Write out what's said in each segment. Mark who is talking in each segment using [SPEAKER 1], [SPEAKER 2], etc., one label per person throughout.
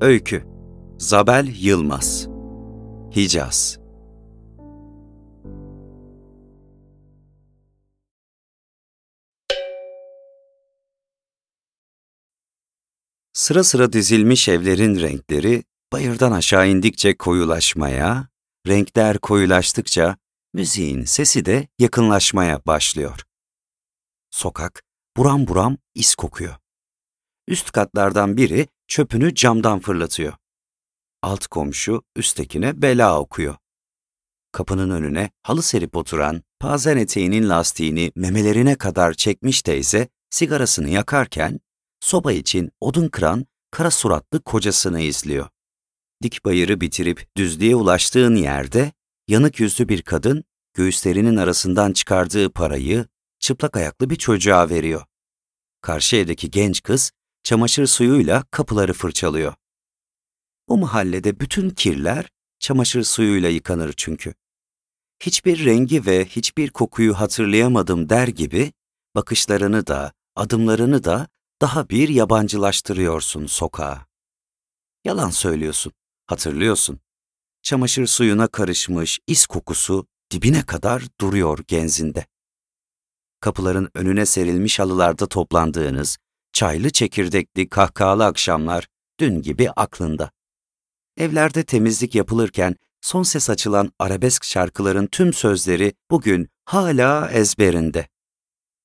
[SPEAKER 1] Öykü Zabel Yılmaz Hicaz Sıra sıra dizilmiş evlerin renkleri bayırdan aşağı indikçe koyulaşmaya, renkler koyulaştıkça müziğin sesi de yakınlaşmaya başlıyor. Sokak buram buram is kokuyor. Üst katlardan biri çöpünü camdan fırlatıyor. Alt komşu üsttekine bela okuyor. Kapının önüne halı serip oturan, pazen eteğinin lastiğini memelerine kadar çekmiş teyze sigarasını yakarken, soba için odun kıran kara suratlı kocasını izliyor. Dik bayırı bitirip düzlüğe ulaştığın yerde, yanık yüzlü bir kadın göğüslerinin arasından çıkardığı parayı çıplak ayaklı bir çocuğa veriyor. Karşı evdeki genç kız çamaşır suyuyla kapıları fırçalıyor. O mahallede bütün kirler çamaşır suyuyla yıkanır çünkü. Hiçbir rengi ve hiçbir kokuyu hatırlayamadım der gibi bakışlarını da, adımlarını da daha bir yabancılaştırıyorsun sokağa. Yalan söylüyorsun, hatırlıyorsun. Çamaşır suyuna karışmış is kokusu dibine kadar duruyor genzinde. Kapıların önüne serilmiş halılarda toplandığınız, çaylı çekirdekli kahkahalı akşamlar dün gibi aklında. Evlerde temizlik yapılırken son ses açılan arabesk şarkıların tüm sözleri bugün hala ezberinde.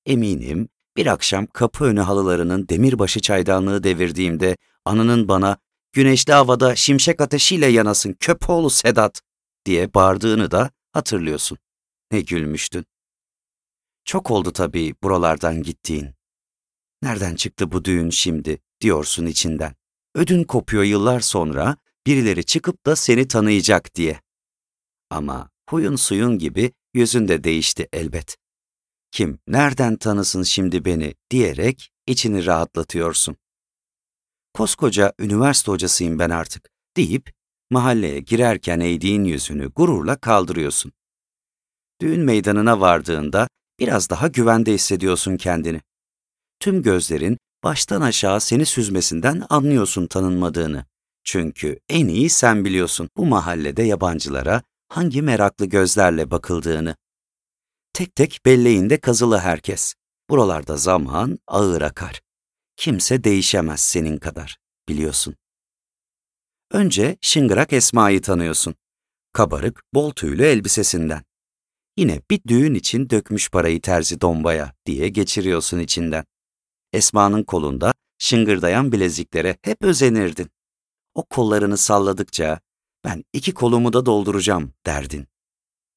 [SPEAKER 1] Eminim bir akşam kapı önü halılarının demirbaşı çaydanlığı devirdiğimde anının bana güneşli havada şimşek ateşiyle yanasın köpoğlu Sedat diye bağırdığını da hatırlıyorsun. Ne gülmüştün. Çok oldu tabii buralardan gittiğin. Nereden çıktı bu düğün şimdi diyorsun içinden. Ödün kopuyor yıllar sonra birileri çıkıp da seni tanıyacak diye. Ama huyun suyun gibi yüzün de değişti elbet. Kim nereden tanısın şimdi beni diyerek içini rahatlatıyorsun. Koskoca üniversite hocasıyım ben artık deyip mahalleye girerken eğdiğin yüzünü gururla kaldırıyorsun. Düğün meydanına vardığında biraz daha güvende hissediyorsun kendini. Tüm gözlerin baştan aşağı seni süzmesinden anlıyorsun tanınmadığını. Çünkü en iyi sen biliyorsun bu mahallede yabancılara hangi meraklı gözlerle bakıldığını. Tek tek belleğinde kazılı herkes. Buralarda zaman ağır akar. Kimse değişemez senin kadar, biliyorsun. Önce Şıngırak Esma'yı tanıyorsun. Kabarık, bol tüylü elbisesinden. Yine bir düğün için dökmüş parayı terzi dombaya diye geçiriyorsun içinden. Esma'nın kolunda şıngırdayan bileziklere hep özenirdin. O kollarını salladıkça ben iki kolumu da dolduracağım derdin.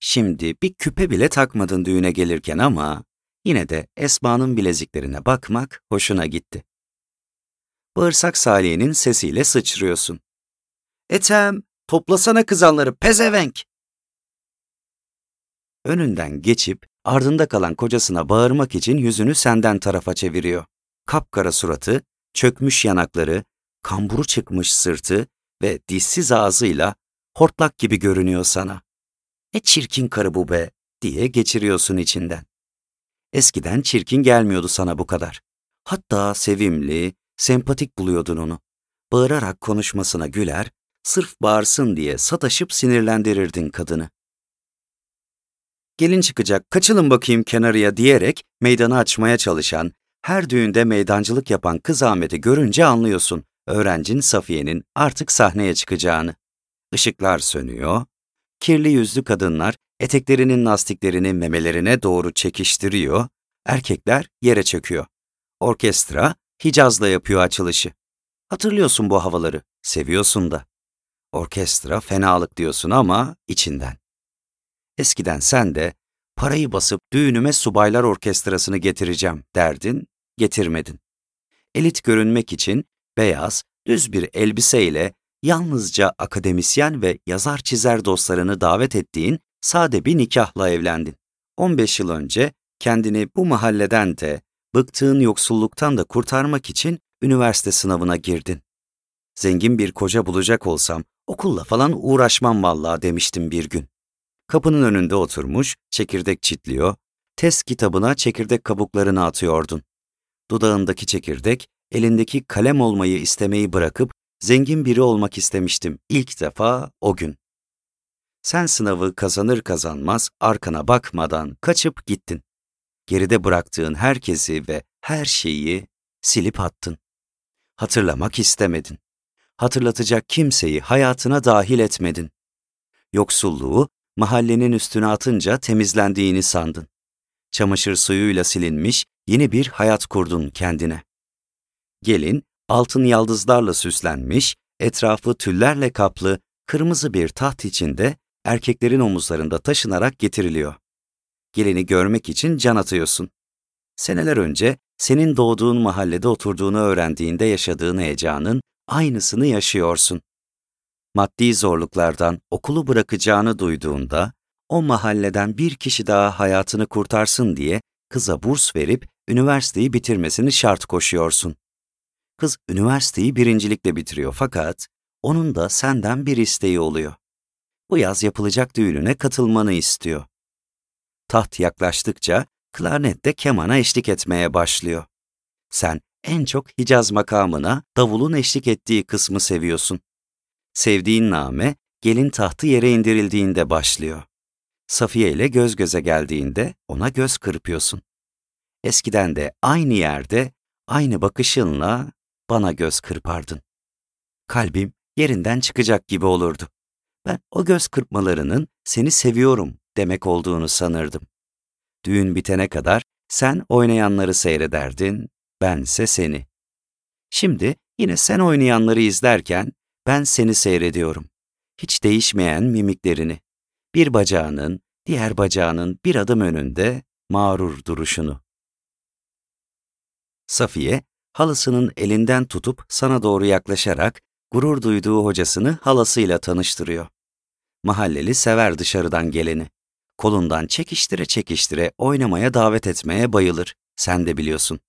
[SPEAKER 1] Şimdi bir küpe bile takmadın düğüne gelirken ama yine de Esma'nın bileziklerine bakmak hoşuna gitti. Bağırsak Salih'in sesiyle sıçrıyorsun. Etem, toplasana kızanları pezevenk! Önünden geçip ardında kalan kocasına bağırmak için yüzünü senden tarafa çeviriyor. Kapkara suratı, çökmüş yanakları, kamburu çıkmış sırtı ve dişsiz ağzıyla hortlak gibi görünüyor sana. Ne çirkin karı bu be diye geçiriyorsun içinden. Eskiden çirkin gelmiyordu sana bu kadar. Hatta sevimli, sempatik buluyordun onu. Bağırarak konuşmasına güler, sırf bağırsın diye sataşıp sinirlendirirdin kadını. Gelin çıkacak, kaçılın bakayım kenarıya diyerek meydanı açmaya çalışan, her düğünde meydancılık yapan kız Ahmet'i görünce anlıyorsun öğrencin Safiye'nin artık sahneye çıkacağını. Işıklar sönüyor, kirli yüzlü kadınlar eteklerinin lastiklerini memelerine doğru çekiştiriyor, erkekler yere çöküyor. Orkestra Hicaz'la yapıyor açılışı. Hatırlıyorsun bu havaları, seviyorsun da. Orkestra fenalık diyorsun ama içinden. Eskiden sen de parayı basıp düğünüme subaylar orkestrasını getireceğim derdin, getirmedin. Elit görünmek için beyaz, düz bir elbiseyle yalnızca akademisyen ve yazar çizer dostlarını davet ettiğin sade bir nikahla evlendin. 15 yıl önce kendini bu mahalleden de, bıktığın yoksulluktan da kurtarmak için üniversite sınavına girdin. Zengin bir koca bulacak olsam okulla falan uğraşmam vallahi demiştim bir gün. Kapının önünde oturmuş, çekirdek çitliyor, test kitabına çekirdek kabuklarını atıyordun. Dudağındaki çekirdek, elindeki kalem olmayı istemeyi bırakıp zengin biri olmak istemiştim ilk defa o gün. Sen sınavı kazanır kazanmaz arkana bakmadan kaçıp gittin. Geride bıraktığın herkesi ve her şeyi silip attın. Hatırlamak istemedin. Hatırlatacak kimseyi hayatına dahil etmedin. Yoksulluğu mahallenin üstüne atınca temizlendiğini sandın. Çamaşır suyuyla silinmiş yeni bir hayat kurdun kendine. Gelin altın yaldızlarla süslenmiş, etrafı tüllerle kaplı kırmızı bir taht içinde erkeklerin omuzlarında taşınarak getiriliyor. Gelini görmek için can atıyorsun. Seneler önce senin doğduğun mahallede oturduğunu öğrendiğinde yaşadığın heyecanın aynısını yaşıyorsun. Maddi zorluklardan okulu bırakacağını duyduğunda, o mahalleden bir kişi daha hayatını kurtarsın diye kıza burs verip üniversiteyi bitirmesini şart koşuyorsun. Kız üniversiteyi birincilikle bitiriyor fakat onun da senden bir isteği oluyor. Bu yaz yapılacak düğününe katılmanı istiyor. Taht yaklaştıkça klarnette kemana eşlik etmeye başlıyor. Sen en çok Hicaz makamına davulun eşlik ettiği kısmı seviyorsun. Sevdiğin name gelin tahtı yere indirildiğinde başlıyor. Safiye ile göz göze geldiğinde ona göz kırpıyorsun. Eskiden de aynı yerde, aynı bakışınla bana göz kırpardın. Kalbim yerinden çıkacak gibi olurdu. Ben o göz kırpmalarının seni seviyorum demek olduğunu sanırdım. Düğün bitene kadar sen oynayanları seyrederdin, bense seni. Şimdi yine sen oynayanları izlerken ben seni seyrediyorum. Hiç değişmeyen mimiklerini. Bir bacağının, diğer bacağının bir adım önünde mağrur duruşunu. Safiye, halısının elinden tutup sana doğru yaklaşarak gurur duyduğu hocasını halasıyla tanıştırıyor. Mahalleli sever dışarıdan geleni. Kolundan çekiştire çekiştire oynamaya davet etmeye bayılır. Sen de biliyorsun.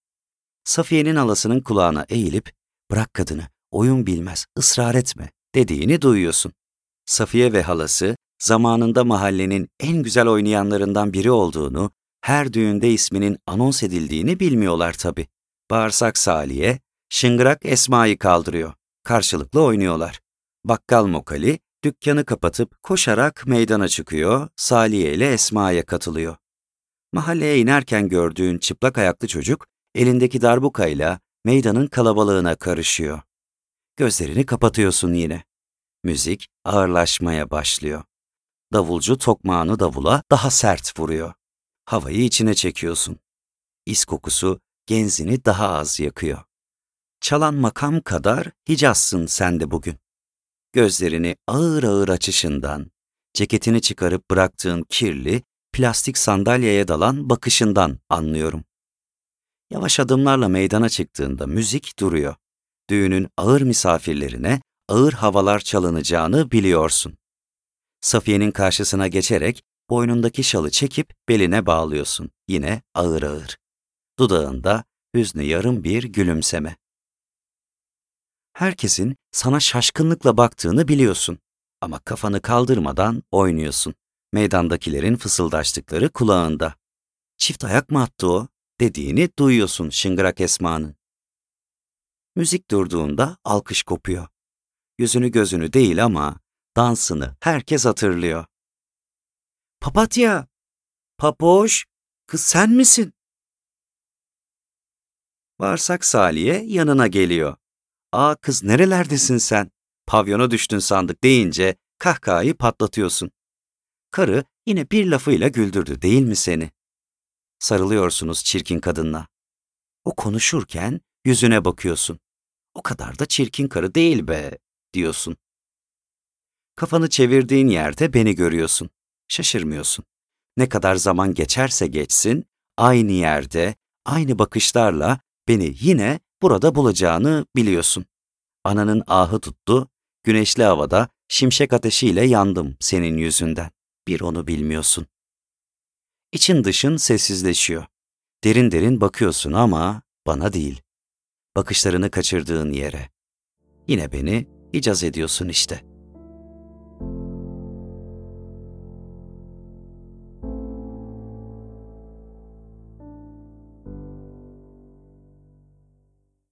[SPEAKER 1] Safiye'nin halasının kulağına eğilip, bırak kadını, oyun bilmez, ısrar etme dediğini duyuyorsun. Safiye ve halası, zamanında mahallenin en güzel oynayanlarından biri olduğunu, her düğünde isminin anons edildiğini bilmiyorlar tabii. Bağırsak Saliye, Şıngırak Esma'yı kaldırıyor. Karşılıklı oynuyorlar. Bakkal Mokali, dükkanı kapatıp koşarak meydana çıkıyor, Saliye ile Esma'ya katılıyor. Mahalleye inerken gördüğün çıplak ayaklı çocuk, elindeki darbukayla meydanın kalabalığına karışıyor. Gözlerini kapatıyorsun yine. Müzik ağırlaşmaya başlıyor. Davulcu tokmağını davula daha sert vuruyor. Havayı içine çekiyorsun. İs kokusu genzini daha az yakıyor. Çalan makam kadar Hicazsın sen de bugün. Gözlerini ağır ağır açışından, ceketini çıkarıp bıraktığın kirli, plastik sandalyeye dalan bakışından anlıyorum. Yavaş adımlarla meydana çıktığında müzik duruyor. Düğünün ağır misafirlerine ağır havalar çalınacağını biliyorsun. Safiye'nin karşısına geçerek boynundaki şalı çekip beline bağlıyorsun. Yine ağır ağır. Dudağında hüznü yarım bir gülümseme. Herkesin sana şaşkınlıkla baktığını biliyorsun ama kafanı kaldırmadan oynuyorsun. Meydandakilerin fısıldaştıkları kulağında. Çift ayak mı attı o? dediğini duyuyorsun Şıngırak Esma'nın. Müzik durduğunda alkış kopuyor. Yüzünü gözünü değil ama dansını herkes hatırlıyor. Papatya! Papoş! Kız sen misin? Varsak Saliye yanına geliyor. Aa kız nerelerdesin sen? Pavyona düştün sandık deyince kahkahayı patlatıyorsun. Karı yine bir lafıyla güldürdü değil mi seni? Sarılıyorsunuz çirkin kadınla. O konuşurken yüzüne bakıyorsun. O kadar da çirkin karı değil be, diyorsun. Kafanı çevirdiğin yerde beni görüyorsun. Şaşırmıyorsun. Ne kadar zaman geçerse geçsin, aynı yerde, aynı bakışlarla beni yine burada bulacağını biliyorsun. Ananın ahı tuttu, güneşli havada şimşek ateşiyle yandım senin yüzünden. Bir onu bilmiyorsun. İçin dışın sessizleşiyor. Derin derin bakıyorsun ama bana değil. Bakışlarını kaçırdığın yere. Yine beni icaz ediyorsun işte.''